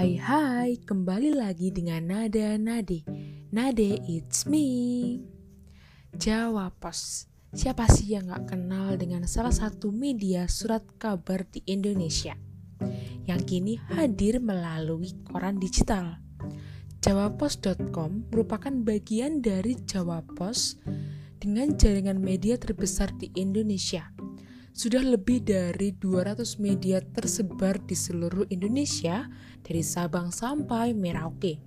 Hai hai, kembali lagi dengan Nada Nade. Nade it's me. Jawa Pos Siapa sih yang gak kenal dengan salah satu media surat kabar di Indonesia? Yang kini hadir melalui koran digital. Jawapos.com merupakan bagian dari Jawa Pos dengan jaringan media terbesar di Indonesia sudah lebih dari 200 media tersebar di seluruh Indonesia dari Sabang sampai Merauke.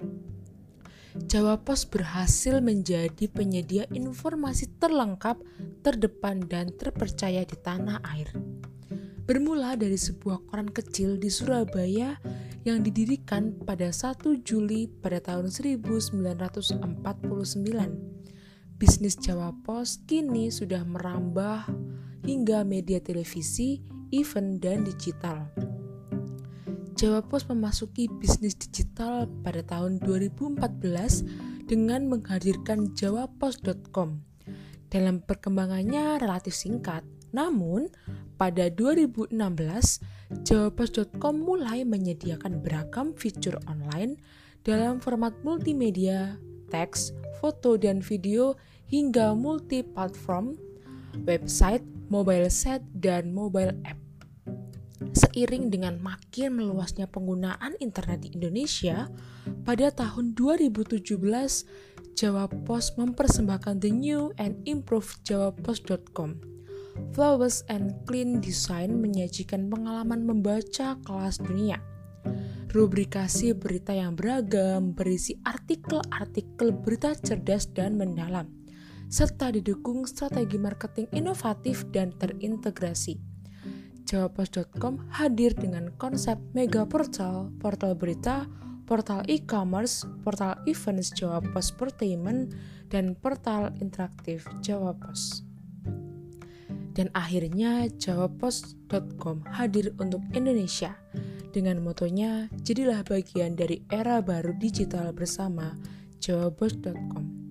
Jawa Pos berhasil menjadi penyedia informasi terlengkap, terdepan, dan terpercaya di tanah air. Bermula dari sebuah koran kecil di Surabaya yang didirikan pada 1 Juli pada tahun 1949. Bisnis Jawa Pos kini sudah merambah hingga media televisi, event, dan digital. Jawa Pos memasuki bisnis digital pada tahun 2014 dengan menghadirkan jawapos.com. Dalam perkembangannya relatif singkat, namun pada 2016 jawapos.com mulai menyediakan beragam fitur online dalam format multimedia, teks, foto, dan video hingga multi-platform, website, mobile set, dan mobile app. Seiring dengan makin meluasnya penggunaan internet di Indonesia, pada tahun 2017 Jawa Pos mempersembahkan the new and improved jawapos.com. Flawless and clean design menyajikan pengalaman membaca kelas dunia. Rubrikasi berita yang beragam berisi artikel-artikel berita cerdas dan mendalam serta didukung strategi marketing inovatif dan terintegrasi. Jawapos.com hadir dengan konsep mega portal, portal berita, portal e-commerce, portal events Jawapos Portainment, dan portal interaktif Jawapos. Dan akhirnya jawapos.com hadir untuk Indonesia dengan motonya jadilah bagian dari era baru digital bersama jawapos.com.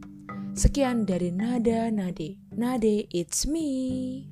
Sekian dari Nada Nade. Nade, it's me.